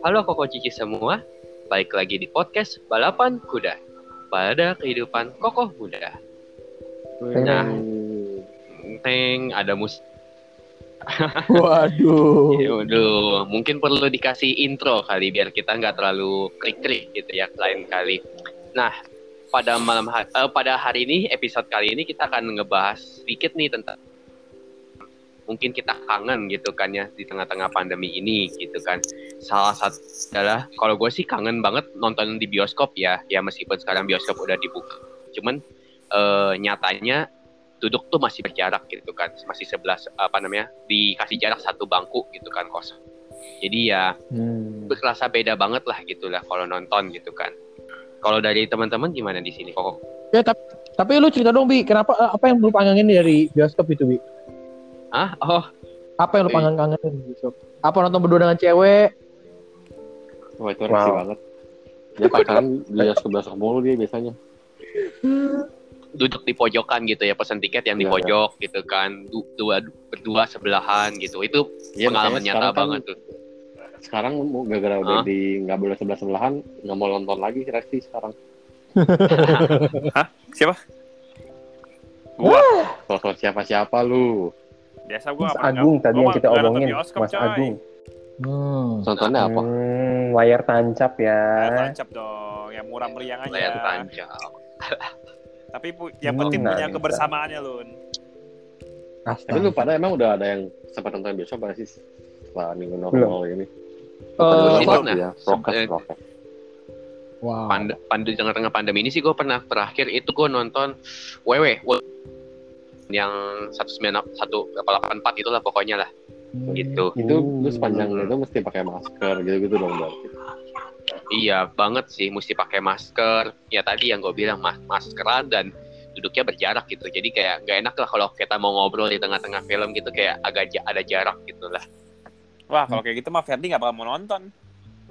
Halo Koko Cici semua, balik lagi di podcast Balapan Kuda pada kehidupan kokoh muda. Nah, Teng ada mus. Waduh. Waduh, mungkin perlu dikasih intro kali biar kita nggak terlalu krik-krik gitu ya lain kali. Nah, pada malam ha- eh, pada hari ini episode kali ini kita akan ngebahas sedikit nih tentang mungkin kita kangen gitu kan ya di tengah-tengah pandemi ini gitu kan. Salah satu adalah kalau gue sih kangen banget nonton di bioskop ya, ya meskipun sekarang bioskop udah dibuka. Cuman eh, nyatanya duduk tuh masih berjarak gitu kan, masih sebelas apa namanya dikasih jarak satu bangku gitu kan kosong. Jadi ya Hmm. berasa beda banget lah gitu lah kalau nonton gitu kan. Kalau dari teman-teman gimana di sini kok? Ya tapi tapi lu cerita dong bi, kenapa eh, apa yang lu kangenin dari bioskop itu bi? Ah, oh, Apa yang lu kangen kangenin di bioskop? Apa nonton berdua dengan cewek? Wah itu resi Wow. banget. Dia pacaran dia ke besok mulu dia biasanya. duduk di pojokan gitu ya pesan tiket yang di Iya, pojok gitu kan Du- dua berdua sebelahan gitu itu Iya, pengalaman nyata kan- banget tuh Sekarang mau gara-gara udah Hah? di nggak boleh sebelah sebelahan nggak mau nonton lagi resi sekarang. Siapa? Gua. Sosok siapa-siapa lu. Biasa gua Mas apa Agung tadi yang kita omongin, bioskop, Mas coy. Agung. Hmm. Nontonnya apa? Hmm, layar tancap ya. Layar tancap dong, yang murah meriang aja. layar tancap Tapi yang Hmm, penting punya kebersamaannya, Lun. Tapi lu pada emang udah ada yang sempat nonton bioskop nggak sih setelah minggu normal ini? Eh, Sih, Prokes pernah. ya, Eh, wow. Pand pand di tengah-tengah pandemi ini sih gue pernah terakhir itu gue nonton WW Yang 1984 itulah pokoknya lah Hmm. gitu Itu lu sepanjang itu mesti pakai masker gitu-gitu dong berarti. iya banget sih mesti pakai masker ya tadi yang gue bilang mas maskeran dan duduknya berjarak gitu jadi kayak nggak enak lah kalau kita mau ngobrol di tengah-tengah film gitu kayak agak ada jarak gitu lah Wah, kalau kayak gitu mah Ferdi nggak bakal mau nonton.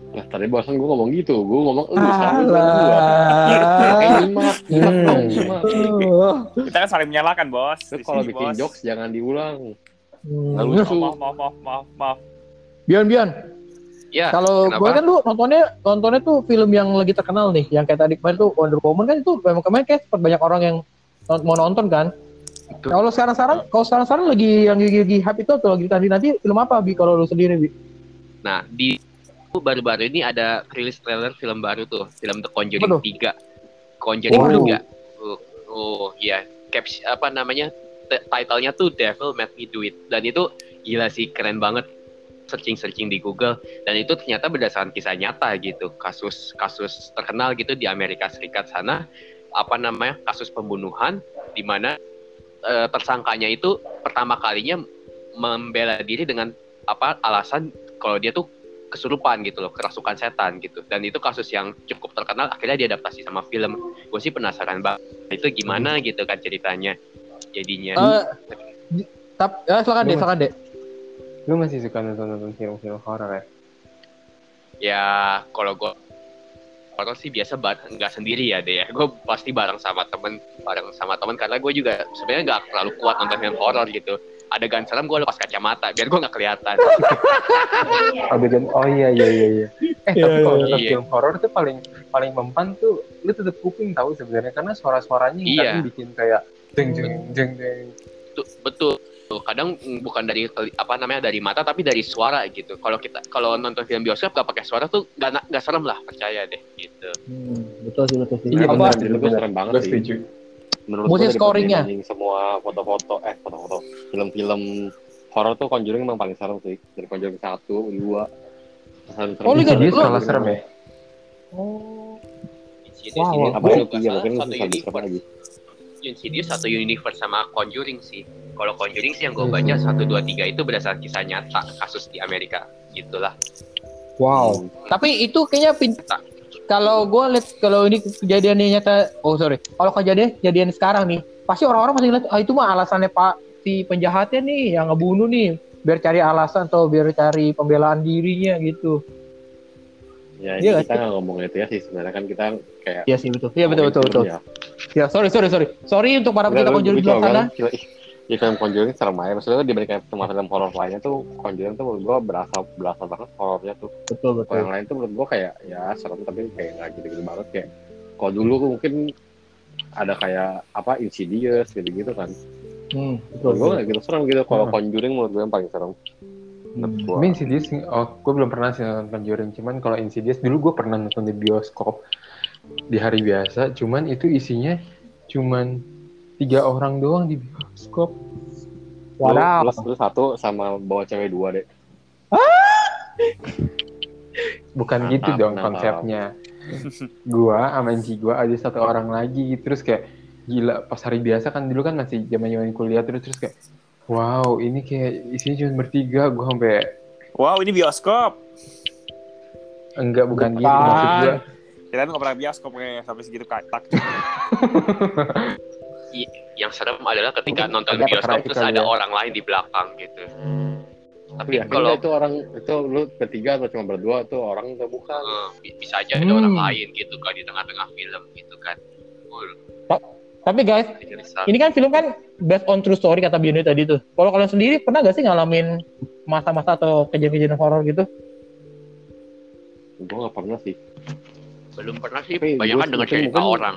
Nah tadi barusan gue ngomong gitu, gue ngomong lu nyimak. Uh. Kita kan saling menyalahkan, Bos. Lu Di kalau bikin Bos. jokes jangan diulang. Hmm. Lalu Oh, maaf, maaf, maaf, maaf, maaf. Bion Bion, ya kalau gue kan lu nontonnya nontonnya tuh film yang lagi terkenal nih, yang kayak tadi kemarin tuh Wonder Woman kan itu memang kemarin kayak sempat banyak orang yang mau nonton kan. Kalau sekarang sekarang kalau sekarang sekarang lagi yang lagi, lagi hype itu atau lagi nanti nanti film apa bi kalau lu sendiri bi? Nah, di baru-baru ini ada rilis trailer film baru tuh, film The Conjuring Waduh. 3. Conjuring Waduh. 3. Oh, oh ya, caps apa namanya? Titlenya tuh Devil Made Me Do It. Dan itu gila sih, keren banget. Searching-searching di Google dan itu ternyata berdasarkan kisah nyata gitu. Kasus kasus terkenal gitu di Amerika Serikat sana apa namanya? kasus pembunuhan di mana eh, tersangkanya itu pertama kalinya membela diri dengan apa alasan kalau dia tuh kesurupan gitu loh, kerasukan setan gitu. Dan itu kasus yang cukup terkenal, akhirnya diadaptasi sama film. Gue sih penasaran banget, itu gimana gitu kan ceritanya jadinya. Eh, tap, ya silakan deh, silakan deh. Lu masih suka nonton-nonton film-film horor ya? Ya kalau gue horor sih biasa bar- nggak sendiri ya deh ya. Gue pasti bareng sama temen, bareng sama temen karena gue juga sebenarnya nggak terlalu kuat nonton film horor gitu. Adegan serem gue lepas kacamata biar gue nggak kelihatan. Adegan, oh iya iya iya iya. Eh Iya, tapi kalau nonton Iya. film horor tuh paling paling mempan tuh lu tetep kuping tahu sebenarnya karena suara-suaranya yang Iya. kadang bikin kayak jeng jeng jeng jeng. Betul, betul. Tuh, kadang bukan dari apa namanya dari mata tapi dari suara gitu. Kalau kita kalau nonton film bioskop gak pakai suara tuh gak nggak serem lah percaya deh gitu. Hmm, betul sih, betul sih. Iya, apa? benar. Menurut gue serem banget sih. Menurut Musik daripada scoringnya. semua foto-foto, eh foto-foto, film-film horor tuh Conjuring emang paling serem sih. Dari Conjuring satu, dua. Oh, lu nggak- Dia lu- kalah serem ya? Oh. Insidious Wow, wow. Apa Iya, mungkin satu universe. lagi. Insidious satu universe sama Conjuring sih. Kalau Conjuring sih yang gue Hmm. baca satu dua tiga itu berdasarkan kisah nyata kasus di Amerika gitulah. Wow. Tapi itu kayaknya pin- kalau gue lihat kalau ini kejadiannya nyata, oh sorry, kalau kejadian kejadian sekarang nih, pasti orang-orang masih lihat, ah itu mah alasannya pak si penjahatnya nih yang ngebunuh nih, biar cari alasan atau biar cari pembelaan dirinya gitu. Ya, Iya ini nggak kita nggak ngomong itu ya sih. Sebenarnya kan kita kayak Iya sih betul. Iya betul betul betul. Ya. Ya sorry sorry sorry sorry untuk para konjuri lu di luar sana. Ya film Conjuring serem aja. Maksudnya dibandingkan sama film horor lainnya tuh Conjuring tuh menurut gua berasa berasa banget horornya tuh. Betul betul. yang lain tuh menurut gua kayak ya serem tapi kayak nggak gitu-gitu banget kayak. Kalau dulu tuh mungkin ada kayak apa Insidious gitu-gitu kan. Hmm, betul. Menurut gua nggak gitu serem gitu. Kalau Hmm. Conjuring menurut gua yang paling serem. Gua. Tapi Insidious, oh, gue belum pernah sih nonton Conjuring. Cuman kalau Insidious dulu gue pernah nonton di bioskop di hari biasa. Cuman itu isinya cuman tiga orang doang di bioskop. Lu- Wadaw. lu- lu satu sama bawa cewek dua deh. Bukan Mantap, gitu dong mantap. konsepnya. gua sama Enci gua ada satu orang lagi terus kayak gila pas hari biasa kan dulu kan masih zaman zaman kuliah terus terus kayak wow ini kayak isinya cuma bertiga gua sampai Wow, ini bioskop. enggak bukan Bukan. gitu maksud gua Kita nggak pernah bioskop kayak sampai segitu katak. Yang serem adalah ketika Mungkin nonton bioskop terus ada ya. orang lain di belakang gitu. Tapi Yakin kalau itu orang itu lu bertiga atau cuma berdua tuh orang atau bukan? eh, bi- bisa aja ada Hmm. orang lain gitu kan di tengah-tengah film gitu kan. Uh, Tapi guys, ini kan film kan based on true story kata Biondi tadi tuh. Kalau kalian sendiri pernah gak sih ngalamin masa-masa atau kejadian-kejadian horor gitu? Gue nggak pernah sih. belum pernah sih Tapi banyak kan dengan cerita mungkin- orang.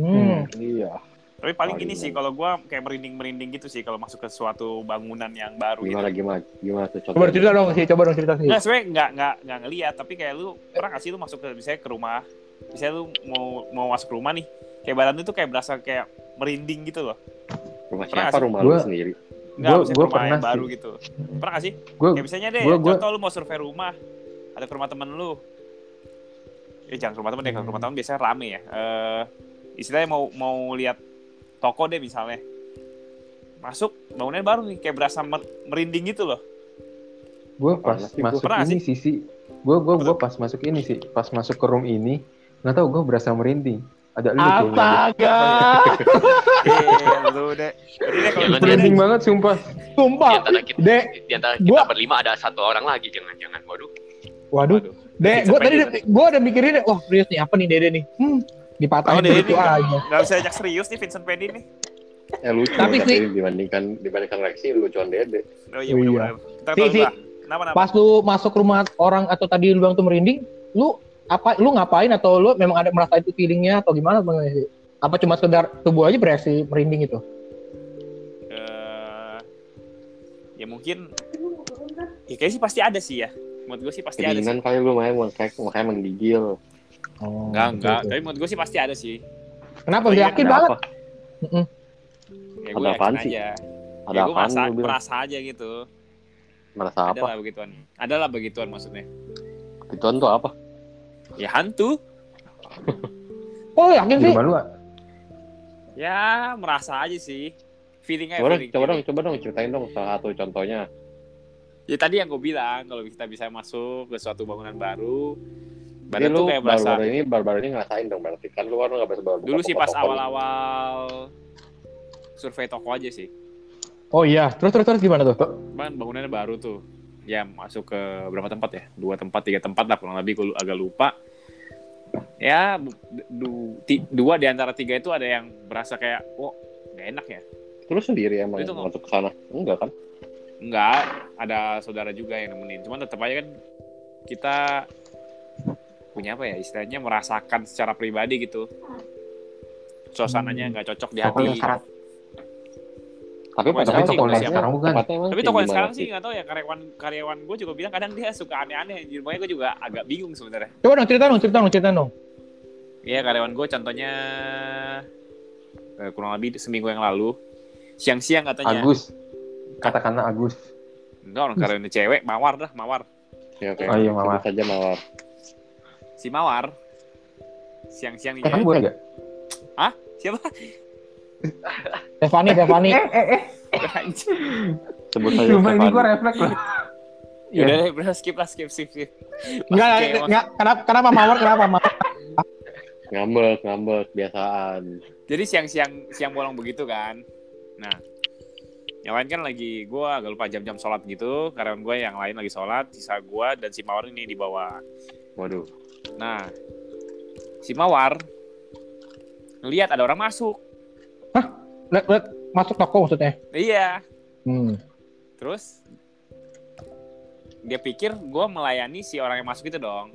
Hmm. Iya. Tapi paling gini sih, kalau gua kayak merinding-merinding gitu sih kalau masuk ke suatu bangunan yang baru gitu. Gimana gimana gimana tuh Coba cerita dong sih, coba dong cerita sih. Nggak, sebenarnya nggak nggak nggak ngeliat, tapi kayak lu pernah nggak sih lu masuk ke misalnya ke rumah, misalnya lu mau mau masuk ke rumah nih, kayak badan lu tuh kayak berasa kayak merinding gitu loh. Rumah Pernah siapa rumah Gua- lu sendiri? Nggak, Gua- gua rumah pernah yang baru sih. gitu. Pernah nggak sih? gue Kayak misalnya deh, gua- gua- contoh lu mau survei rumah, ada ke rumah temen lu. Eh jangan ke rumah temen deh, kalau ke rumah temen biasanya rame ya. Eh istilahnya mau mau lihat toko deh misalnya. Masuk, bangunannya baru nih, kayak berasa mer- merinding gitu loh. gue pas Pernah sih, gua. masuk Pernah ini sih sih gue gue gue pas masuk ini sih pas masuk ke room ini nggak tahu gue berasa merinding ada lu deh. Deh kalau Jangan gitu merinding deh. banget sumpah Di sumpah. antara kita, Dek, di antara kita gua- berlima ada satu orang lagi jangan-jangan. Waduh. waduh. Waduh. Dek, Vincent gue tadi gue udah mikirin, wah serius nih apa nih Dede nih? Hmm, dipatahin Oh, begitu nih. aja. Gak bisa ajak serius nih Vincent Pendi nih. Eh lucu Tapi tapi, sih- dibandingkan dibandingkan Lexi lucuan dede. Oh iya iya. Kita Si, si. Kenapa kenapa? Pas lu masuk rumah orang atau tadi lu bilang tuh merinding, lu apa lu ngapain atau lu memang ada merasa itu feelingnya atau gimana Bang sih? Apa cuma sekedar tubuh aja bereaksi merinding itu? Eh, ya mungkin ya kayaknya sih pasti ada sih ya. Menurut gue sih pasti ada sih. Kedinginan kali lu main makanya makanya menggigil. Oh, Enggak, enggak. Tapi menurut gue sih pasti ada sih. Kenapa? Oh, iya, yakin Ada banget. apa? Ya Ada gue apaan yakin sih? aja. Ada ya gue apaan merasa, merasa aja gitu. Merasa Ada apa? lah begituan. Ada lah begituan maksudnya. Gituan tuh apa? Ya hantu. Oh yakin sih? rumah lu? Ya merasa aja sih. Feeling aja. Coba dong, feeling, coba dong, feeling. coba dong ceritain dong salah satu contohnya. Ya tadi yang gue bilang kalau kita bisa masuk ke suatu bangunan baru, badan lu tuh kayak berasa. baru-baru ini baru-baru ini ngerasain dong berarti kan lu kan nggak bisa baru Dulu sih pas awal-awal survei toko aja sih. Oh iya. Terus terus terus gimana tuh? Kan bangunannya baru tuh. Ya masuk ke berapa tempat ya? Dua tempat, tiga tempat lah kurang lebih. Gue agak lupa. Ya bu- du- ti- dua di antara tiga itu ada yang berasa kayak, oh gak enak ya. Terus sendiri emang Itu masuk ke sana? Enggak kan? Enggak, ada saudara juga yang nemenin. Cuman tetap aja kan kita punya apa ya istilahnya merasakan secara pribadi gitu. Suasananya nggak cocok di hati. Sekarang Tapi Tapi padahal toko tempatnya- yang sekarang bukan. Tapi toko yang sekarang sih nggak tahu ya karyawan karyawan gue juga bilang kadang dia suka aneh-aneh. Di rumahnya gue juga agak bingung sebenarnya. Coba dong cerita dong, cerita dong, cerita dong. Iya karyawan gue contohnya eh, kurang lebih seminggu yang lalu siang-siang katanya. Agus katakanlah Agus Enggak orang karyawannya cewek, mawar dah, mawar. Oke, oke. Oh iya, Mawar. Sebut saja mawar. Si mawar siang-siang eh kan gue enggak Siapa? Stefani, Stefani. Sebut saja Sumpah ini gue refleks loh Ya udah, deh, udah skip lah, skip, skip, skip. Enggak, enggak, kenapa, kenapa Mawar, kenapa Mawar? Ngambek, ngambek, biasaan. Jadi siang-siang siang bolong begitu kan. Nah, yang lain kan lagi gue agak lupa jam-jam sholat gitu. Karyawan gue yang lain lagi sholat, sisa gue dan si Mawar ini di bawah. Waduh. Nah, si Mawar ngelihat ada orang masuk. Lihat, lihat, masuk toko maksudnya. Iya. Hmm. Terus dia pikir gue melayani si orang yang masuk itu dong.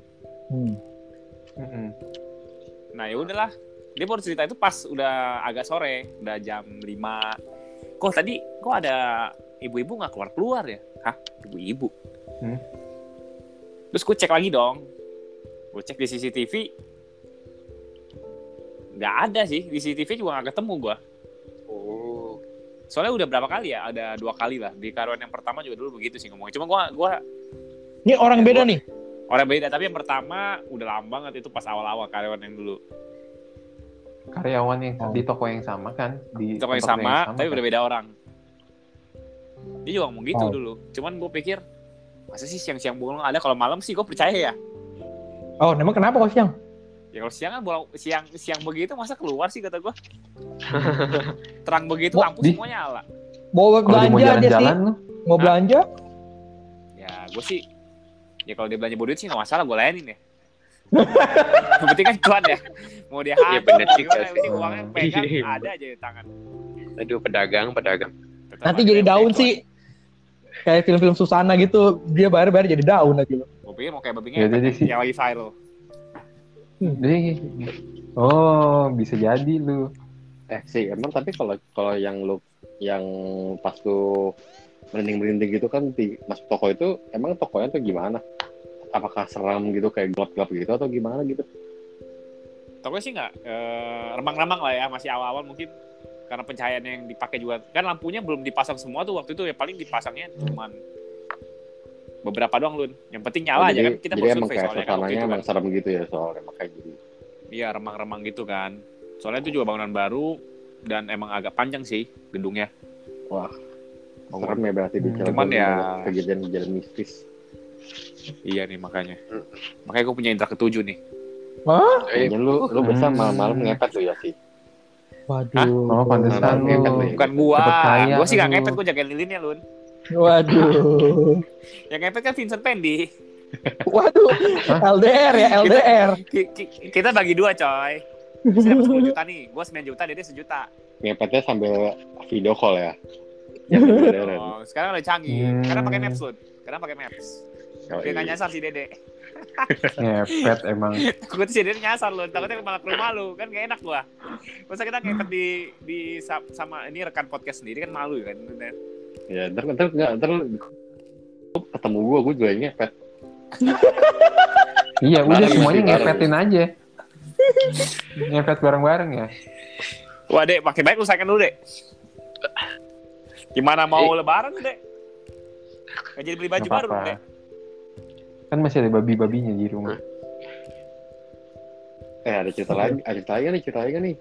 Hmm. Mm-mm. Nah ya udahlah. Dia baru cerita itu pas udah agak sore, udah jam 5. Kok tadi kok ada ibu-ibu nggak keluar keluar ya? Hah? Ibu-ibu? Hmm. Terus gue cek lagi dong. Gue cek di CCTV. Nggak ada sih. Di CCTV juga nggak ketemu gue. Oh. Soalnya udah berapa kali ya? Ada dua kali lah. Di karyawan yang pertama juga dulu begitu sih ngomongnya. Cuma gue gua Ini orang beda nih. orang beda. Tapi yang pertama udah lama banget itu pas awal-awal karyawan yang dulu. Karyawan yang di toko yang sama kan? Di Di toko yang tempat sama, tapi kan? udah beda orang. Dia juga ngomong gitu Oh. dulu. Cuman gue pikir, masa sih siang-siang bolong ada kalau malam sih gue percaya ya. Oh, emang kenapa kok siang? Ya kalau siang kan bolong, siang siang begitu masa keluar sih kata gue. Terang begitu lampu di- semuanya nyala. Mau belanja dia sih. jalan-jalan lu, Mau belanja? Ya gue sih, ya kalau dia belanja bodit sih nggak masalah gue layanin ya. Yang penting kan cuan ya. Mau dia Iya, bener juga gimana, yang sih. penting uangnya pegang Iya. ada aja di tangan. Aduh, pedagang, pedagang. Tetap Nanti jadi daun sih. Kayak film-film Susana gitu, dia bayar-bayar jadi daun aja loh. Gue pikir mau kayak babi Ya, ngepet jadi sih. yang lagi viral. Deh. Oh, bisa jadi lu. Eh sih, emang tapi kalau kalau yang lu yang pas lu merinding-merinding gitu kan di masuk toko itu emang tokonya tuh gimana? Apakah seram gitu kayak gelap-gelap gitu atau gimana gitu? Toko sih nggak eh, remang-remang lah ya masih awal-awal mungkin karena pencahayaan yang dipakai juga kan lampunya belum dipasang semua tuh waktu itu ya paling dipasangnya cuman beberapa doang lun yang penting nyala Oh, aja jadi, kan kita jadi emang survei kayak kan suasananya itu emang kan serem gitu ya soalnya makanya jadi iya remang-remang gitu kan soalnya itu juga bangunan baru dan emang agak panjang sih gedungnya wah Bangunan- serem ya berarti di Hmm. Cilegon Cuman ya- kejadian-kejadian mistis. iya nih makanya Mm. makanya gue punya indra ketujuh nih Hah? Eh, lu lu besar Hmm. malam-malam ngepet tuh ya sih. Waduh. Oh, pantesan lu. lu ya. bukan gua gua sih gak ngepet gua jagain lilinnya lun Waduh. yang ngepet kan Vincent Pendi Waduh. LDR ya, LDR. Ki- ki- kita bagi dua coy Saya dapat 10 juta nih, gua 9 juta, dia 1 juta. Ngepetnya sambil video call ya. Ya. Oh, sekarang udah canggih. Hmm. Karena pakai Maps, Lun. Karena pakai Maps. Oh, Dia nggak iya. nyasar si Dede. Ngepet emang. Gue tuh si Dede nyasar, Lun. Takutnya malah ke rumah lu. Kan gak enak gua. Masa kita ngepet di, di sa- sama ini rekan podcast sendiri kan malu kan. Ya, ntar ntar nggak ntar ketemu gua, gua juga ngepet. Iya, udah Bareng, semuanya ngepetin aja. Ngepet bareng-bareng ya. Wah, Dek, pakai baik lu sayangkan dulu, Dek. Gimana mau Eh. lebaran, Dek? Gak jadi beli baju baru. Dek. Kan masih ada babi-babinya di rumah. Eh, ada cerita lagi, ada cerita lagi nih, cerita lagi nih.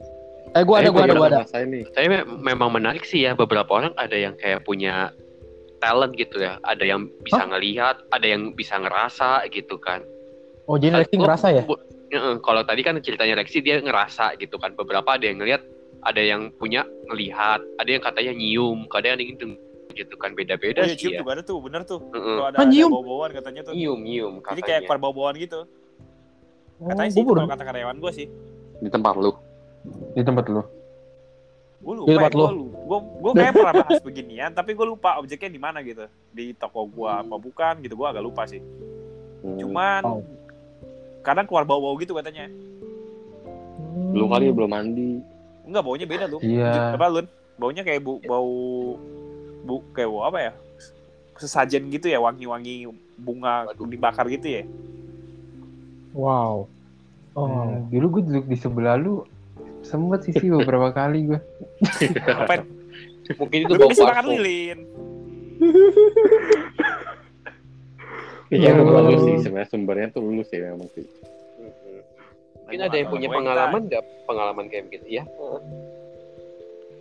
Eh, gua ada, gua ada, gua ada. Tapi me- memang menarik sih ya beberapa orang ada yang kayak punya talent gitu ya. Ada yang bisa ngelihat, ada yang bisa ngerasa gitu kan. Oh, jadi Lexi ngerasa ya? Kalau tadi kan ceritanya Lexi dia ngerasa gitu kan. Beberapa ada yang ngelihat, ada yang punya ngelihat, ada yang katanya nyium, ada yang ingin gitu kan beda-beda Oh, iya, sih cium ya. juga ada tuh, bener tuh. Heeh. Kalau ada, Ah, ada nyium? bau-bauan katanya tuh. Nyium, nyium Jadi katanya. kayak keluar bau-bauan gitu. Oh, Katanya sih gua itu baru- kalau kata karyawan gue sih. Di tempat lu. Di tempat lu. Gue Di lupa, ya, tempat gue lo. gue gue kayak pernah bahas beginian, tapi gue lupa objeknya di mana gitu. Di toko gua apa bukan gitu, gue agak lupa sih. Hmm. Cuman Oh. kadang keluar bau-bau gitu katanya. lu kali belum mandi. Enggak, baunya beda tuh. Iya. Apa Lun? Baunya kayak bu, bau bu kayak bau apa ya? Sesajen gitu ya, wangi-wangi bunga Waduh. dibakar gitu ya. Wow. Oh. Hmm, dulu gue duduk di sebelah lu sempet sih sih beberapa kali gue. Apa? Mungkin itu bisa makan lilin. Iya, Oh. lu lu sih sebenarnya sumbernya tuh lu sih memang sih. Mungkin ada yang punya pengalaman nggak pengalaman kayak gitu ya?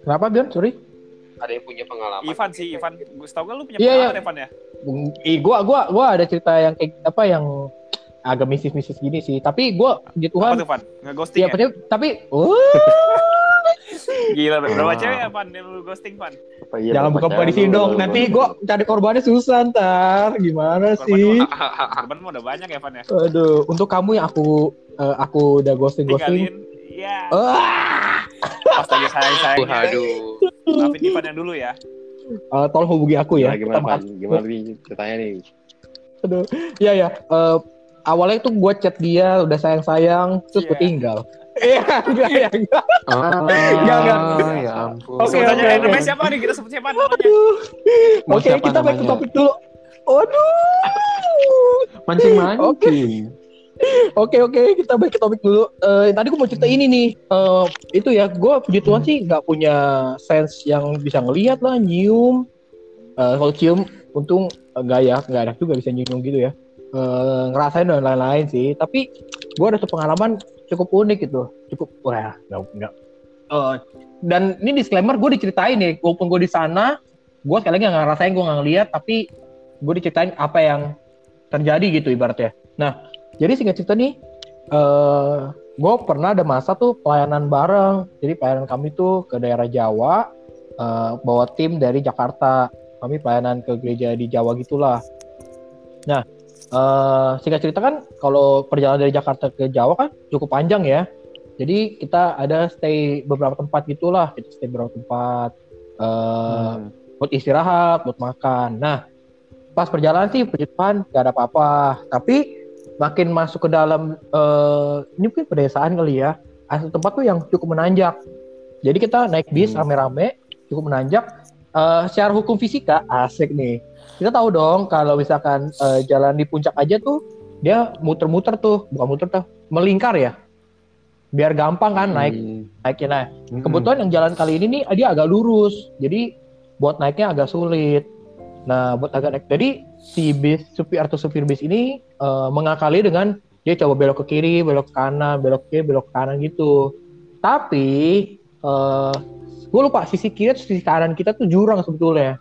Kenapa, Bion? Sorry. Ada yang punya pengalaman? Ivan sih, Ivan. Gue tau kan lu punya Iya, pengalaman iya. Evan ya? Ih, gua gua gua ada cerita yang kayak apa yang agak mistis-mistis gini sih. Tapi gua puji Apa Tuhan tuh, Van? Nge-ghosting ya, ya? tapi, tapi uh, Gila, berapa cewek ya, Van? Yang lu ghosting? Apa iya, jangan buka pacaran buka di sini dong. Nanti gua cari korbannya susah ntar. Gimana Korban sih? Korban mah udah banyak ya, Van ya? Aduh, untuk kamu yang aku eh, aku udah ghosting ghosting. Tinggalin. Iya. Ah, Pas lagi sayang-sayangnya. Waduh. Maafin Ivan yang dulu ya. Eh, tolong hubungi aku ya. Gimana, Kita Pan? Gimana nih ceritanya nih? Aduh. Iya ya. Eh, awalnya tuh gue chat dia udah sayang-sayang terus gue Iya. tinggal. Iya, enggak ya, enggak. Ah, Enggak, enggak. ya ampun. Oke, oke, oke. namanya siapa nih? Kita sebut siapa namanya? Oke, siapa kita back ke namanya? topik dulu. Waduh. Mancing-mancing. Oke oke kita balik ke topik dulu. Eh, tadi gue mau cerita ini nih. Eh, itu ya gue puji Tuhan sih nggak punya sense yang bisa ngelihat lah, nyium. Eh, kalau cium, untung enggak ya, nggak ada juga bisa nyium gitu ya. Eh, ngerasain dan lain-lain sih. Tapi gue ada satu pengalaman cukup unik gitu. Cukup wah nggak nggak. Eh, dan ini disclaimer gue diceritain nih, walaupun gue di sana, gue sekali lagi nggak ngerasain, gue nggak ngeliat, tapi gue diceritain apa yang terjadi gitu ibaratnya. Nah, jadi singkat cerita nih, eh gue pernah ada masa tuh pelayanan bareng. Jadi pelayanan kami tuh ke daerah Jawa, eh bawa tim dari Jakarta. Kami pelayanan ke gereja di Jawa gitulah. Nah, eh singkat cerita kan, kalau perjalanan dari Jakarta ke Jawa kan cukup panjang ya. Jadi kita ada stay beberapa tempat gitulah, kita stay beberapa tempat. eh Hmm. buat istirahat, buat makan. Nah, pas perjalanan sih puji Tuhan gak ada apa-apa. Tapi makin masuk ke dalam eh ini mungkin pedesaan kali ya. Asal tempat tuh yang cukup menanjak. Jadi kita naik bis Hmm. rame-rame, cukup menanjak. Eh secara hukum fisika asik nih. Kita tahu dong kalau misalkan eh, jalan di puncak aja tuh dia muter-muter tuh, bukan muter tuh, melingkar ya. Biar gampang kan naik Hmm. naiknya. Nah, Hmm. Kebetulan yang jalan kali ini nih dia agak lurus, jadi buat naiknya agak sulit. Nah, buat agak naik, jadi si bis supir atau supir bis ini eh, mengakali dengan dia coba belok ke kiri, belok ke kanan, belok ke kiri, belok ke kanan gitu. Tapi eh gue lupa sisi kiri atau sisi kanan kita tuh jurang sebetulnya.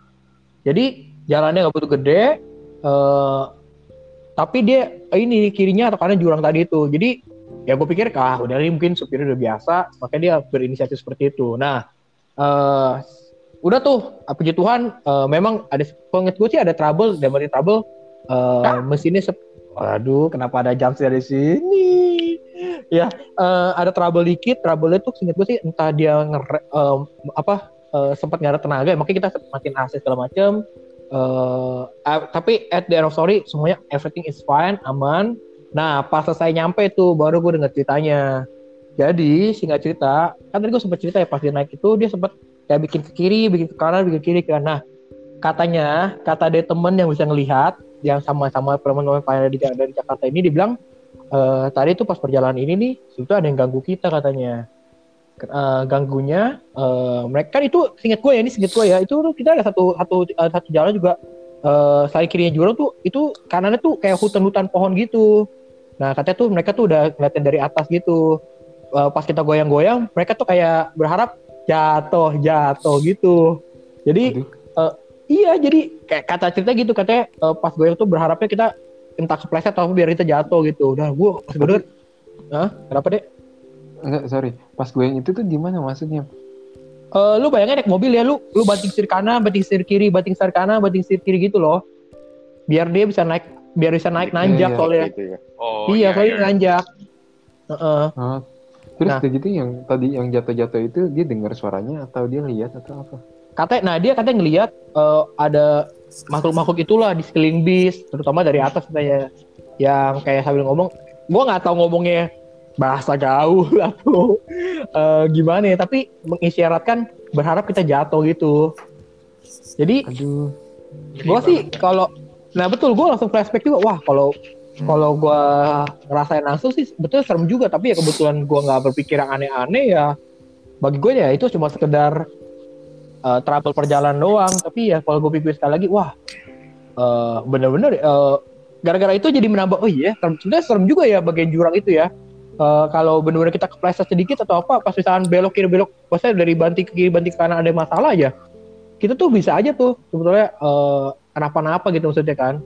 Jadi jalannya nggak begitu gede, eh tapi dia ini kirinya atau kanan jurang tadi itu. Jadi ya gue pikir ah udah ini mungkin supirnya udah biasa makanya dia berinisiatif seperti itu nah eh udah tuh ah, puji Tuhan eh, memang ada penget gue sih ada trouble dan dari trouble eh mesinnya sep Waduh, kenapa ada jam dari sini? Ya, eh, ada trouble dikit. Trouble itu singkat gue sih entah dia ngere, em, apa eh, sempat nggak ada tenaga, makanya kita matiin AC segala macam. Ah, tapi at the end of story semuanya everything is fine, aman. Nah, pas selesai nyampe tuh, baru gue denger ceritanya. Jadi, singkat cerita, kan tadi gue sempat cerita ya, pas dia naik itu, dia sempat kayak bikin ke kiri, bikin ke kanan, bikin ke kiri, kanan. Nah, katanya, kata dia temen yang bisa ngelihat, yang sama-sama teman-teman pelayanan di dari Jakarta ini, dibilang, eh tadi tuh pas perjalanan ini nih, itu ada yang ganggu kita katanya. Eh, ganggunya, eh mereka kan itu, singkat gue ya, ini singkat gue ya, itu kita ada satu, satu, eh, satu jalan juga, eh selain kirinya jurang tuh, itu kanannya tuh kayak hutan-hutan pohon gitu. Nah, katanya tuh mereka tuh udah ngeliatin dari atas gitu. Eh, pas kita goyang-goyang, mereka tuh kayak berharap jatuh, jatuh gitu. Jadi Aduh. iya, jadi kayak kata cerita gitu katanya eh, pas goyang tuh berharapnya kita entah kepleset atau biar kita jatuh gitu. Udah gue pas gue denger, Hah? Kenapa deh? Enggak, sorry. Pas gue yang itu tuh gimana maksudnya? Eh, lu bayangin naik mobil ya lu, lu banting setir kanan, banting setir kiri, banting setir kanan, banting setir kiri gitu loh. Biar dia bisa naik, biar bisa naik Iya, nanjak iya. soalnya. Gitu ya. Oh, iya, soalnya nanjak. Heeh. Oh. Terus Nah. gitu yang tadi yang jatuh-jatuh itu dia dengar suaranya atau dia lihat atau apa? katanya nah dia katanya ngelihat eh, ada makhluk-makhluk itulah di sekeliling bis terutama dari atas katanya yang kayak sambil ngomong gua nggak tahu ngomongnya bahasa gaul atau eh, gimana ya tapi mengisyaratkan berharap kita jatuh gitu. Jadi Aduh. gua sih kalau nah betul gua langsung flashback juga. Wah kalau kalau gua ngerasain langsung sih betul serem juga. Tapi ya kebetulan gua nggak berpikir yang aneh-aneh ya. Bagi gue ya itu cuma sekedar uh, trouble perjalanan doang. Tapi ya kalau gue pikir sekali lagi wah eh, bener-bener eh, gara-gara itu jadi menambah oh iya serem, serem juga ya bagian jurang itu ya Eh, kalau bener-bener kita kepleset sedikit atau apa pas misalkan belok kiri belok maksudnya dari banting ke kiri banting ke kanan ada masalah aja kita tuh bisa aja tuh sebetulnya eh, kenapa-napa gitu maksudnya kan.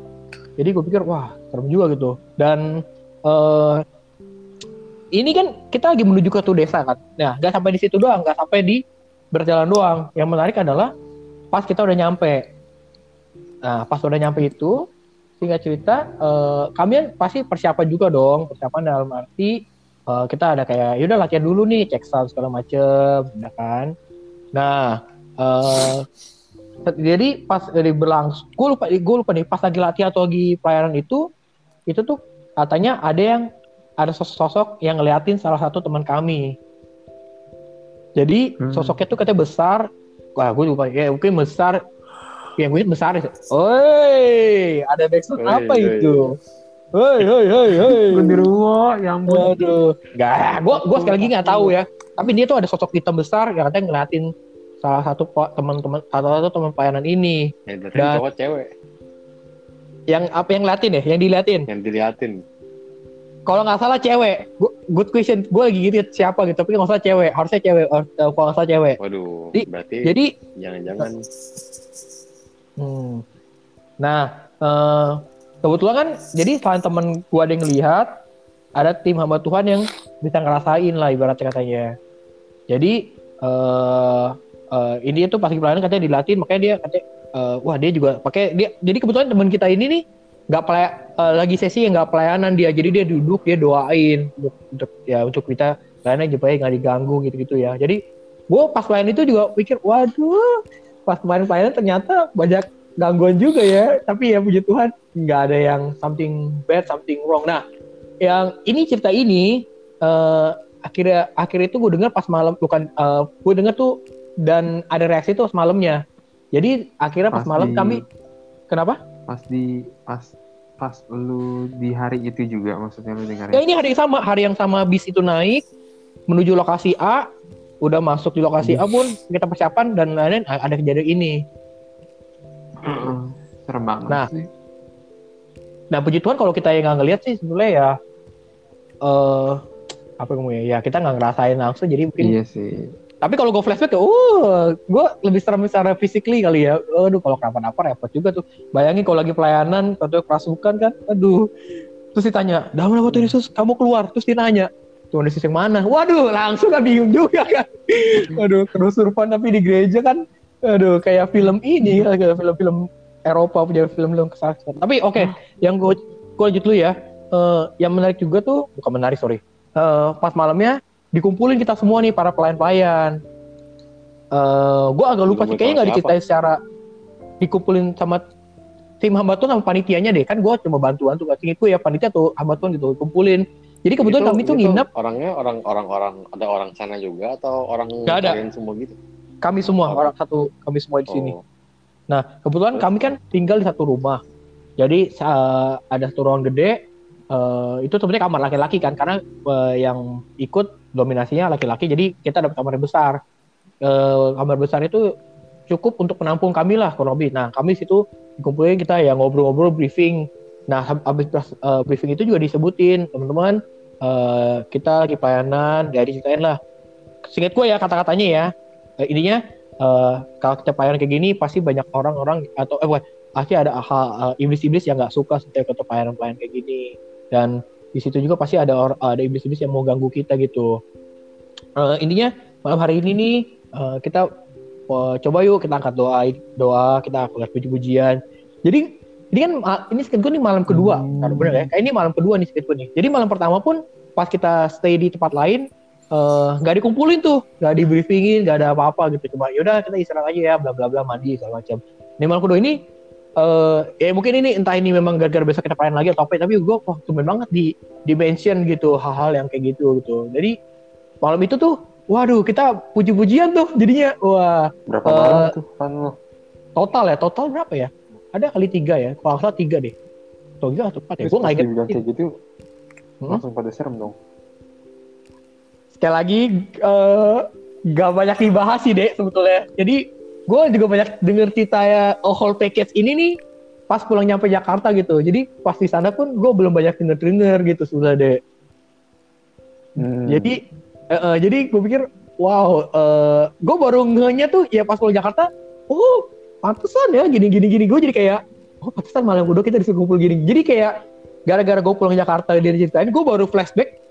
Jadi gue pikir wah serem juga gitu. Dan eh ini kan kita lagi menuju ke tuh desa kan. Nah nggak sampai di situ doang nggak sampai di berjalan doang. Yang menarik adalah pas kita udah nyampe. Nah pas udah nyampe itu singkat cerita eh, kami pasti persiapan juga dong persiapan dalam arti eh, kita ada kayak yaudah latihan dulu nih cek sound segala macem ya kan nah eh jadi pas dari berlangsung gue lupa gue lupa nih pas lagi latihan atau lagi pelayanan itu itu tuh katanya ada yang ada sosok yang ngeliatin salah satu teman kami jadi Hmm. sosoknya tuh katanya besar wah gue lupa ya mungkin besar yang gue besar ya Oi, ada backsound apa oi, itu? Hoi, hoi, hoi, hoi. Genderuwo, ya ampun. Waduh, nggak, gue gue sekali lagi nggak tahu ya. Tapi dia tuh ada sosok hitam besar yang katanya ngeliatin salah satu teman-teman salah satu teman pelayanan ini. Yang berarti Dan- cowok cewek Yang apa yang ngeliatin ya? Yang diliatin. yang diliatin. Kalau nggak salah cewek. Good question. Gue lagi gitu siapa gitu. Tapi nggak salah cewek. Harusnya cewek. Eh, Kalau nggak salah cewek. Waduh, Di- berarti Jadi, jangan-jangan hmm. nah eh, kebetulan kan. Jadi selain temen gue ada yang ngelihat, ada tim hamba Tuhan yang bisa ngerasain lah ibaratnya katanya. Jadi eh eh, ini tuh pas pelayanan katanya dilatih makanya dia katanya eh, wah dia juga pakai dia jadi kebetulan teman kita ini nih nggak pelay eh, lagi sesi yang nggak pelayanan dia jadi dia duduk dia doain untuk, untuk ya untuk kita pelayanan supaya nggak diganggu gitu gitu ya jadi gue pas pelayanan itu juga pikir waduh pas kemarin pelayanan ternyata banyak gangguan juga ya. Tapi ya puji Tuhan nggak ada yang something bad something wrong. Nah yang ini cerita ini eh, akhirnya akhirnya itu gue dengar pas malam bukan eh, gue dengar tuh dan ada reaksi tuh pas malamnya jadi akhirnya pas, Pas malam di- kami kenapa? Pas di pas pas lu di hari itu juga maksudnya lu dengar ya ini hari yang sama hari yang sama bis itu naik menuju lokasi A udah masuk di lokasi A pun kita persiapan dan lain-lain ada kejadian ini Serem banget Nah, sih. Nah puji Tuhan kalau kita yang nggak ngeliat sih sebenarnya ya eh apa ngomongnya ya kita nggak ngerasain langsung jadi mungkin Iya sih. tapi kalau gue flashback ya uh gue lebih serem secara physically kali ya. Aduh kalau kenapa-napa repot juga tuh. Bayangin kalau lagi pelayanan atau kerasukan kan aduh. Terus ditanya dalam nama Tuhan Yesus kamu keluar. Terus ditanya Tuhan Yesus yang mana? Waduh langsung kan bingung juga kan. Waduh kerusupan tapi di gereja kan aduh kayak film ini kayak film-film Eropa punya film-film kesaksian tapi oke yang gue gue lanjut dulu ya Eh, yang menarik juga tuh bukan menarik sorry Eh, pas malamnya dikumpulin kita semua nih para pelayan-pelayan. Eh, gue agak lupa sih Dikumpulin kayaknya nggak diceritain secara dikumpulin sama tim hamba Tuhan sama panitianya deh kan gue cuma bantuan tuh kasih itu ya panitia tuh hamba Tuhan gitu kumpulin. Jadi kebetulan Itu- kami tuh itu nginep Orangnya orang orang orang ada orang sana juga atau orang Nggak ada. semua gitu? Kami semua Oh. orang satu kami semua di sini. Oh, Nah kebetulan kami kan tinggal di satu rumah. Jadi sa- ada satu ruang gede. eh, itu sebenarnya kamar laki-laki kan karena eh, yang ikut dominasinya laki-laki. Jadi kita dapat kamar yang besar. Eh, kamar besar itu cukup untuk menampung kami lah kurang lebih. Nah kami situ dikumpulin kita ya ngobrol-ngobrol briefing. Nah hab- habis eh, briefing itu juga disebutin teman-teman eh, kita lagi pelayanan dari ceritain lah. Singkat gue ya kata-katanya ya. Eh, intinya eh, kalau kita pelayanan kayak gini pasti banyak orang-orang atau eh bukan, pasti ada hal eh, iblis-iblis yang nggak suka setiap kita pelayanan-pelayanan kayak gini. Dan di situ juga pasti ada or- ada iblis-iblis yang mau ganggu kita gitu. Eh, intinya malam hari ini nih eh, kita eh, coba yuk kita angkat doa doa kita angkat puji-pujian. Jadi ini kan ini skit gue nih malam kedua. Hmm. kan bener ya? Kayak ini malam kedua nih skit gue nih. Jadi malam pertama pun pas kita stay di tempat lain eh, nggak dikumpulin tuh nggak di briefingin nggak ada apa-apa gitu. Cuma yaudah kita istirahat aja ya bla bla bla mandi segala macam. Malam kedua ini eh ya mungkin ini entah ini memang gara-gara besok kita pelayan lagi atau apa tapi gue wah tumben banget di dimention gitu hal-hal yang kayak gitu gitu. Jadi malam itu tuh waduh kita puji-pujian tuh jadinya. Wah Berapa Eh, malam tuh kan lu? total ya total berapa ya? Ada kali tiga ya kalau salah tiga deh. Atau tiga atau empat ya gue nggak inget kayak gitu Hmm? langsung pada serem dong. Sekali lagi eh gak banyak dibahas sih deh sebetulnya. Jadi gue juga banyak denger cerita ya oh, whole package ini nih pas pulang nyampe Jakarta gitu. Jadi pas di sana pun gue belum banyak denger denger gitu sudah deh. Hmm. Jadi eh, eh, jadi gue pikir wow gue baru ngehnya tuh ya pas pulang Jakarta oh pantesan ya gini gini gini gue jadi kayak oh pantesan malam kedua kita disuruh kumpul gini. Jadi kayak gara-gara gue pulang Jakarta dia ceritain gue baru flashback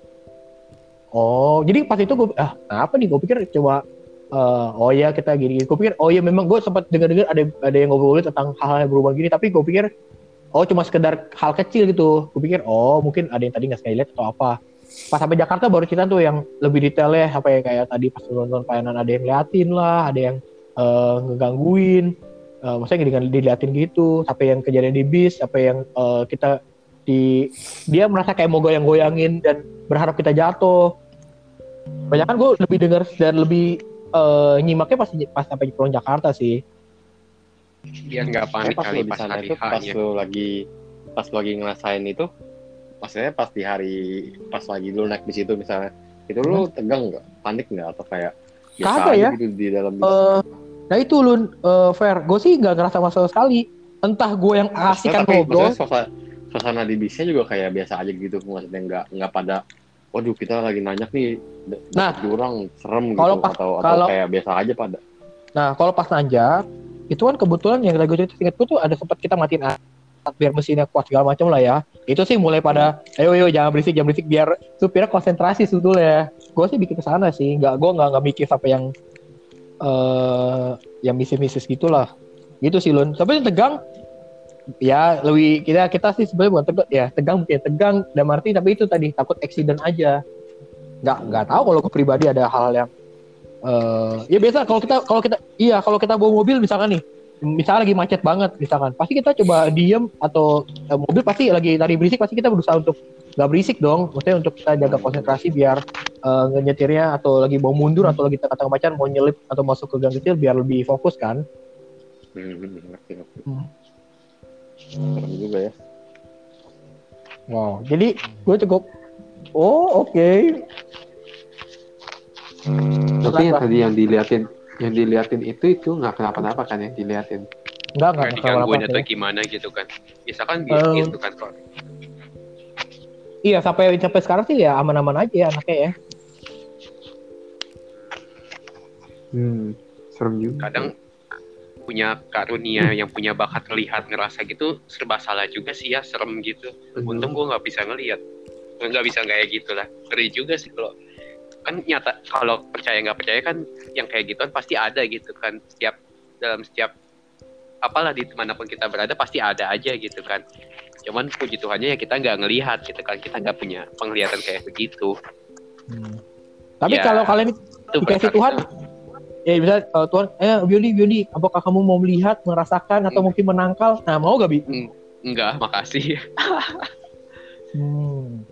Oh, jadi pas itu gue ah apa nih? Gue pikir coba eh, oh ya kita gini. Gue pikir oh ya memang gue sempat dengar-dengar ada ada yang ngobrolin tentang hal-hal yang berubah gini. Tapi gue pikir oh cuma sekedar hal kecil gitu. Gue pikir oh mungkin ada yang tadi nggak sekali lihat atau apa. pas sampai Jakarta baru cerita tuh yang lebih detail ya sampai kayak tadi pas nonton pelayanan ada yang liatin lah ada yang eh, ngegangguin Eh, maksudnya dengan diliatin gitu sampai yang kejadian di bis sampai yang eh, kita di dia merasa kayak mau goyang-goyangin dan berharap kita jatuh. Banyak kan gue lebih dengar dan lebih eh, nyimaknya pas pas sampai pulang Jakarta sih. Biar nggak panik pas kali lu di pas sana hari itu pas lu lagi pas lu lagi ngerasain itu maksudnya pas di hari pas lagi lu naik bis itu misalnya itu lu tegang nggak? Panik nggak? Atau kayak biasa Hmm. Aja ya. gitu di dalam bis Eh, nah itu lun. Eh, fair gue sih nggak ngerasa masalah sekali. Entah gue yang asik kan ngobrol suasana, suasana di bisnya juga kayak biasa aja gitu maksudnya nggak nggak pada waduh kita lagi nanyak nih Nah, jurang serem gitu pas- atau atau kalau- kayak biasa aja pada Nah, kalau pas nanjak, itu kan kebetulan yang lagi cerita ingat gue tuh ada sempat kita matiin biar mesinnya kuat segala macam lah ya. Itu sih mulai pada, ayo ayo jangan berisik, jangan berisik biar supirnya konsentrasi sebetulnya. Gue sih bikin ke sana sih, nggak gue nggak nggak mikir sampai yang eh yang misis-misis gitulah. Gitu sih Lun. Tapi yang tegang, ya lebih kita kita sih sebenarnya bukan tegang ya tegang mungkin tegang dan arti tapi itu tadi takut accident aja. Nggak nggak tahu kalau ke pribadi ada hal yang eh ya biasa kalau kita kalau kita iya kalau kita bawa mobil misalkan nih misalnya lagi macet banget misalkan pasti kita coba diem atau eh, mobil pasti lagi tadi berisik pasti kita berusaha untuk nggak berisik dong maksudnya untuk kita jaga konsentrasi biar eh, ngeyetirnya atau lagi mau mundur atau lagi tengah-tengah pacaran mau nyelip atau masuk ke gang kecil biar lebih fokus kan hmm, ngerti, ngerti. Hmm. Serem juga ya wow jadi gue cukup oh oke Tapi yang tadi yang diliatin yang diliatin itu itu nggak kenapa-napa kan yang diliatin. nggak nggak digangguin atau gimana gitu kan. Bisa kan Eh, gitu kan kok. iya sampai sampai sekarang sih ya aman-aman aja ya anaknya ya Hmm, serem juga. Kadang punya karunia yang punya bakat ngelihat ngerasa gitu serba salah juga sih ya serem gitu. Untung gue nggak bisa ngelihat. Nggak bisa kayak gitu lah ngeri juga sih kalau kan nyata kalau percaya nggak percaya kan yang kayak gituan pasti ada gitu kan. Setiap dalam setiap apalah di mana pun kita berada pasti ada aja gitu kan. Cuman puji Tuhannya ya kita nggak ngelihat gitu kan. Kita nggak punya penglihatan kayak begitu. Tapi Ya, kalau kalian itu Dikasih Tuhan, ya bisa kalau Tuhan eh Bioni Bioni apakah kamu mau melihat merasakan atau Hmm. mungkin menangkal? Nah mau gak bi? Enggak makasih. Hmm.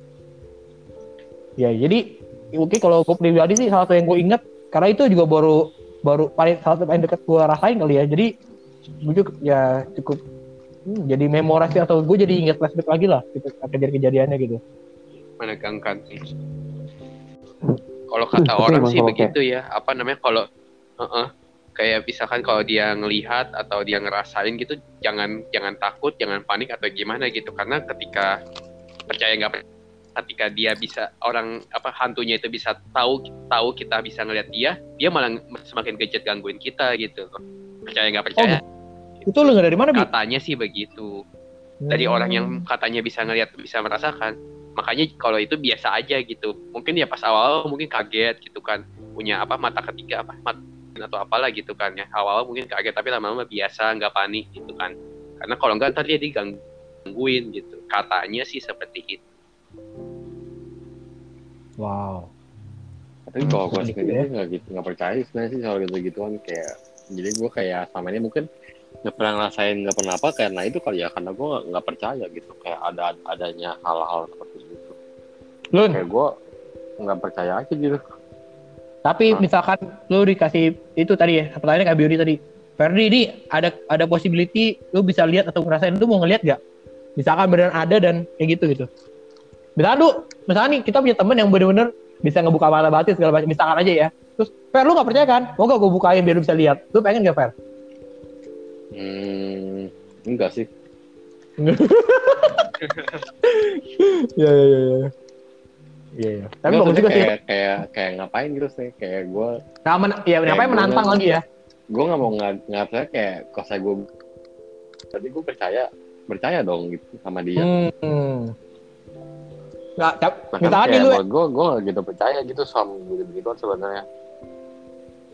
ya jadi oke kalau gue pribadi sih salah satu yang gue ingat karena itu juga baru baru paling salah satu paling dekat gue rasain kali ya. Jadi gue juga ya cukup hmm, jadi memorasi atau gue jadi ingat flashback lagi lah gitu kejadian-kejadiannya gitu. Menegangkan sih. Kalau kata orang sih begitu ya, apa namanya kalau Heeh. kayak misalkan kalau dia ngelihat atau dia ngerasain gitu, jangan jangan takut, jangan panik atau gimana gitu, karena ketika percaya nggak percaya, ketika dia bisa orang apa hantunya itu bisa tahu tahu kita bisa ngelihat dia, dia malah semakin kejat gangguin kita gitu. Percaya nggak percaya, itu lu nggak dari mana bi? Katanya sih begitu. Dari orang yang katanya bisa ngelihat bisa merasakan. Makanya kalau itu biasa aja gitu. Mungkin ya pas awal mungkin kaget gitu kan. Punya apa mata ketiga apa mata atau apalah gitu kan ya. Awal mungkin kaget tapi lama-lama biasa nggak panik gitu kan. Karena kalau enggak ntar dia digangguin gitu. Katanya sih seperti itu. Wow. Tapi kalau gue Gitu sendiri ya. sih nggak gitu nggak percaya sebenarnya sih soal gitu gituan kayak jadi gue kayak selama ini mungkin nggak pernah ngerasain nggak pernah apa karena itu kali ya karena gue nggak- nggak percaya gitu. Kayak ada adanya hal-hal seperti itu. Lun kayak gue nggak percaya aja gitu Tapi Hah? misalkan lu dikasih itu tadi ya, pertanyaannya kayak Bioni tadi. Ferdi ini ada ada possibility lu bisa lihat atau ngerasain lu mau ngelihat gak? Misalkan beneran ada dan kayak gitu gitu. Misalkan lu, misalkan nih kita punya temen yang bener-bener bisa ngebuka mata batin segala macam. Misalkan aja ya. Terus Fer lu gak percaya kan? Mau gak gue bukain biar lu bisa lihat? Lu pengen gak Fer? hmm, enggak sih Iya iya iya. Iya iya. Tapi bagus juga maksudnya sih. kayak, kayak kayak ngapain gitu sih kayak gue Nah, men ya kayak ngapain menantang lagi ya? gue nggak mau nggak nggak kayak kalau saya gue berarti gue percaya percaya dong gitu sama dia Hmm. Nggak, misalkan nih kayak lu gue gue nggak gitu percaya gitu sama gitu begituan sebenarnya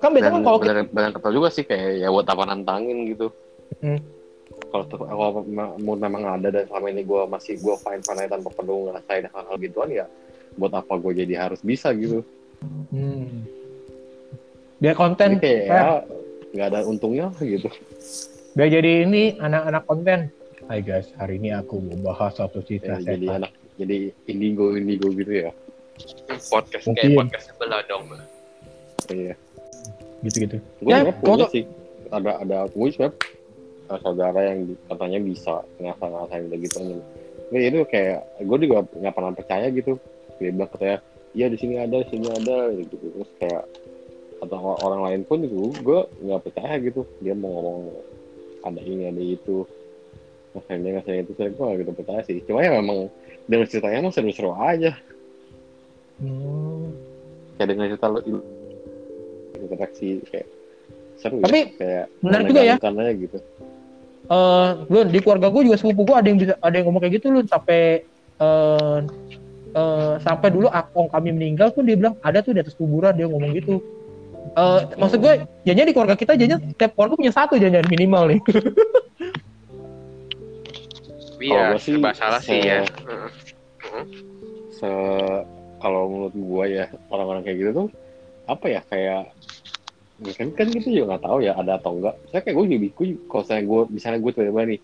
kan biasanya kan kalau kita benar benar ketemu juga sih kayak ya buat apa nantangin gitu Hmm. kalau kalau mau memang ada dan selama ini gue masih gue fine fine tanpa perlu ngerasain hal-hal gituan ya buat apa gue jadi harus bisa gitu Hmm. Biar konten, Jadi kayak ya nggak ada untungnya gitu biar jadi ini anak-anak konten. Hai guys, hari ini aku mau bahas satu cerita Ya, jadi anak jadi indigo indigo gitu ya podcast Mungkin. kayak podcast sebelah dong. iya Gitu-gitu. gue Ya, juga punya sih ada ada gue juga uh, saudara yang katanya bisa ngasah-ngasain udah gitu Nggak, itu kayak gue juga nggak pernah percaya gitu dia bilang katanya iya di sini ada di sini ada gitu. Terus kayak atau or- orang lain pun itu gue nggak percaya gitu. Dia mau ngomong ada ini ada itu. Ngasain ini ngasain itu saya gue gitu percaya sih. Cuma ya memang dengan ceritanya emang seru-seru aja. Hmm. kayak dengan cerita lu interaksi kayak seru Tapi, ya kayak benar juga ya. aja gitu. Eh, lu di keluarga gue juga sepupu gue ada yang bisa ada yang ngomong kayak gitu lu sampai eh eh, sampai dulu akong kami meninggal pun dia bilang ada tuh di atas kuburan dia ngomong gitu. Eh maksud gue jadinya di keluarga kita jadinya setiap keluarga punya satu jadinya minimal nih. Iya, gua sih, serba salah sih ya. se kalau menurut gua ya orang-orang kayak gitu tuh apa ya kayak ya kan kan kita juga nggak tahu ya ada atau enggak saya kayak gue juga gue kalau saya gue misalnya gue tiba-tiba nih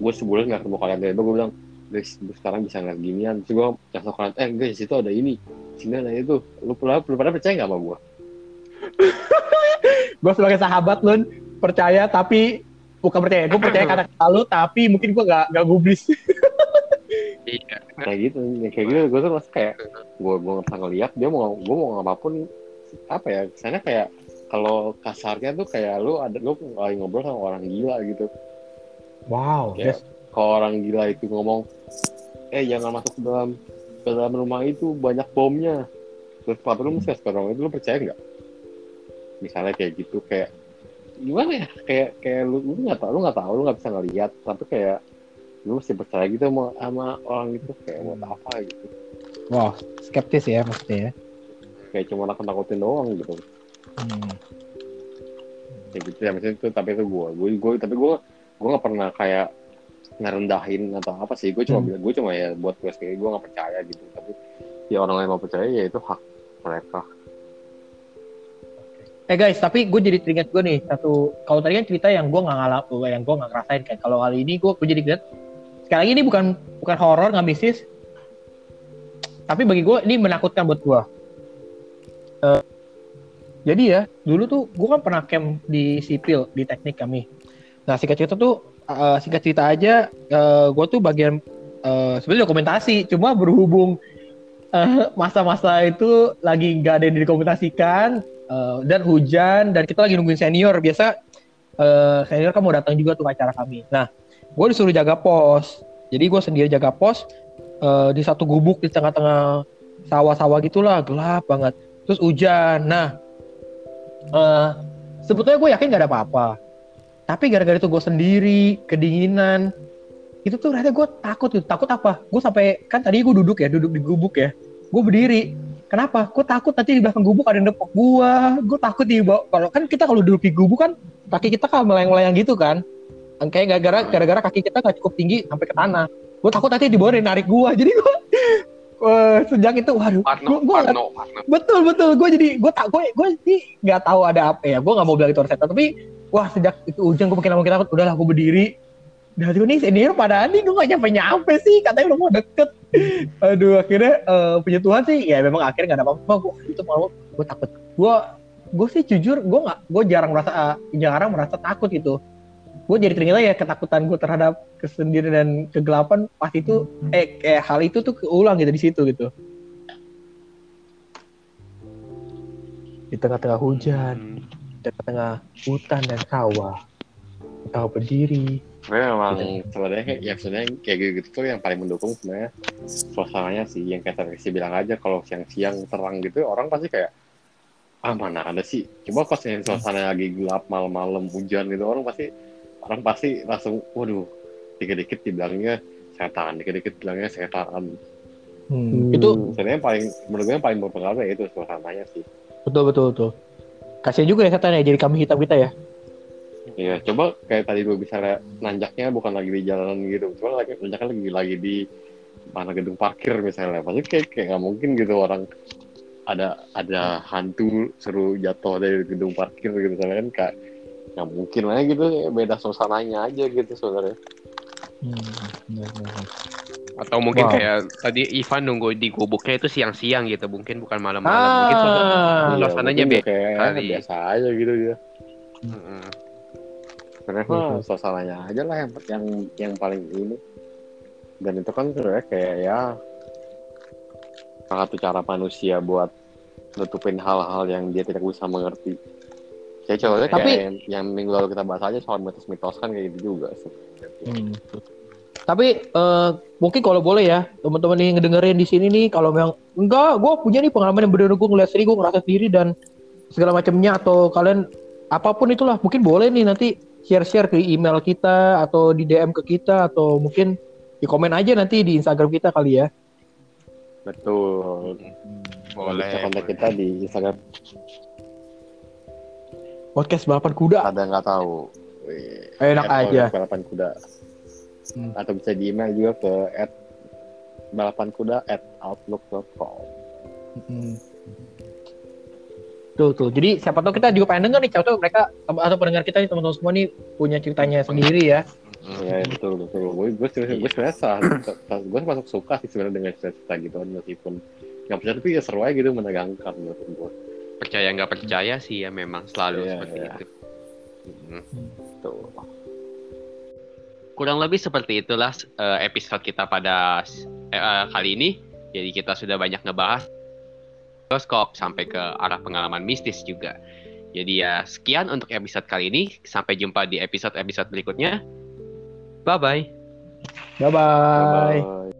gue sebulan nggak ketemu kalian tiba-tiba gue bilang guys gue sekarang bisa ngeliat ginian terus gue kasih kalian eh guys situ ada ini sini ada itu lu lu, lu pada percaya nggak sama gue gue sebagai sahabat lu percaya tapi bukan percaya gue percaya kata kata lu tapi mungkin gue gak gak gubris. Iya. kayak gitu ya, kayak gitu gue tuh masih kayak gue gue nggak pernah ngeliat dia mau gue mau apa pun apa ya sana kayak kalau kasarnya tuh kayak lu ada lu lagi ngobrol sama orang gila gitu Wow. Ya. yes. Kalau orang gila itu ngomong eh jangan masuk ke dalam ke dalam rumah itu banyak bomnya. Terus pak lu mesti ke orang itu lu percaya nggak? Misalnya kayak gitu kayak gimana ya? Kayak kayak lu lu nggak tahu lu nggak tahu lu nggak bisa ngeliat tapi kayak lu mesti percaya gitu sama, sama orang itu kayak buat apa gitu. Wow, skeptis ya maksudnya ya. kayak cuma nakut nakutin doang gitu. Hmm. kayak gitu ya maksudnya itu tapi itu gue gue gue tapi gue gue nggak pernah kayak ngerendahin atau apa sih gue cuma Hmm. bilang gue cuma ya buat gue kayak gue nggak percaya gitu tapi ya orang lain mau percaya ya itu hak mereka Eh guys, tapi gue jadi teringat gue nih satu. Kalau tadi kan cerita yang gue nggak ngalap, yang gue nggak ngerasain kan. Kalau kali ini gue, gue jadi ingat. Sekali lagi ini bukan bukan horor nggak mistis. Tapi bagi gue ini menakutkan buat gue. Eh, jadi ya dulu tuh gue kan pernah camp di sipil di teknik kami. Nah singkat cerita tuh eh, singkat cerita aja, eh, gue tuh bagian eh, sebenarnya dokumentasi. Cuma berhubung masa-masa itu lagi nggak ada yang didokumentasikan, Eh, dan hujan dan kita lagi nungguin senior. Biasa eh, senior kan mau datang juga tuh acara kami. Nah gue disuruh jaga pos. Jadi gue sendiri jaga pos eh, di satu gubuk di tengah-tengah sawah-sawah gitulah gelap banget. Terus hujan. Nah eh, sebetulnya gue yakin gak ada apa-apa tapi gara-gara itu gue sendiri kedinginan itu tuh ternyata gue takut gitu takut apa gue sampai kan tadi gue duduk ya duduk di gubuk ya gue berdiri Kenapa? Gue takut nanti di belakang gubuk ada yang nepok gua. Gue takut di bawah. Kalau kan kita kalau duduk di gubuk kan kaki kita kan melayang-melayang gitu kan. Kayak gara-gara gara-gara kaki kita nggak cukup tinggi sampai ke tanah. Gue takut nanti di bawah narik gua. Jadi gue sejak itu waduh Parno, gua, gua Parno, Parno. betul betul gue jadi gue tak gue gue sih nggak tahu ada apa ya gue nggak mau bilang itu setan tapi wah sejak itu hujan gue makin lama makin takut. Udahlah gue berdiri. Dan gue nih senior pada nih gue gak nyampe nyampe sih. Katanya udah mau deket. Aduh akhirnya eh, punya Tuhan sih. Ya memang akhirnya gak ada apa-apa. Gue itu malu gue takut. Gue gue sih jujur gue nggak gue jarang merasa eh, jarang merasa takut gitu. Gue jadi teringat ya ketakutan gue terhadap kesendirian dan kegelapan pas itu eh kayak hal itu tuh keulang gitu di situ gitu. Di tengah-tengah hujan. Di tengah-tengah hutan dan sawah. Tahu berdiri. Sebenarnya memang sebenarnya kayak ya sebenarnya kayak gitu, gitu tuh yang paling mendukung sebenarnya. Suasananya sih yang kayak tadi Rizky bilang aja kalau siang-siang terang gitu orang pasti kayak ah mana ada sih? Coba kalau yang suasana lagi gelap malam-malam hujan gitu orang pasti orang pasti langsung waduh dikit-dikit dibilangnya setan dikit-dikit bilangnya setan. Hmm. itu sebenarnya paling menurut gue yang paling berpengaruh ya itu suasananya sih. Betul betul betul kasian juga ya setan ya jadi kami hitam kita ya. Iya, coba kayak tadi gue bisa lihat nanjaknya bukan lagi di jalanan gitu, cuma lagi nanjaknya lagi lagi di mana gedung parkir misalnya. Pasti kayak kayak nggak mungkin gitu orang ada ada hantu seru jatuh dari gedung parkir gitu misalnya kan kayak nggak mungkin lah gitu beda suasananya aja gitu sebenarnya. Hmm. Atau mungkin Wow. kayak tadi Ivan nunggu di gubuknya itu siang-siang gitu, mungkin bukan malam-malam. Mungkin Ah, Iya, suasananya mungkin beda kali. biasa aja gitu ya Iya, mah iya. suasananya aja lah yang yang yang paling ini dan itu kan sebenarnya kayak ya salah satu cara manusia buat nutupin hal-hal yang dia tidak bisa mengerti kayak contohnya kayak Tapi- yang, yang minggu lalu kita bahas aja soal mitos-mitos kan kayak gitu juga sebenarnya. Hmm. Tapi eh, mungkin kalau boleh ya teman-teman yang ngedengerin di sini nih kalau memang enggak, gue punya nih pengalaman yang bener-bener gue ngeliat sendiri, gue ngerasa sendiri dan segala macamnya atau kalian apa pun itulah mungkin boleh nih nanti share-share ke email kita atau di DM ke kita atau mungkin di komen aja nanti di Instagram kita kali ya. betul Boleh. bisa kontak kita di Instagram Podcast balapan kuda. ada nggak tahu Enak aja. balapan kuda Hmm. atau bisa di email juga ke at balapan kuda at outlook.com Hmm. Tuh tuh. Jadi siapa tahu kita juga pengen denger nih, siapa tahu mereka atau pendengar kita nih teman-teman semua nih punya ceritanya sendiri ya. Ya betul betul. Gue gue sebenarnya gue sebenarnya gue masuk suka sih sebenarnya dengan cerita gitu meskipun nggak percaya tapi ya seru aja gitu menegangkan menurut gue. Percaya nggak percaya sih ya memang selalu Iya, seperti iya. itu. Mm. Tuh. Kurang lebih seperti itulah eh, episode kita pada eh, kali ini. Jadi kita sudah banyak ngebahas bioskop sampai ke arah pengalaman mistis juga. Jadi ya sekian untuk episode kali ini. Sampai jumpa di episode-episode berikutnya. Bye bye. Bye bye. Bye.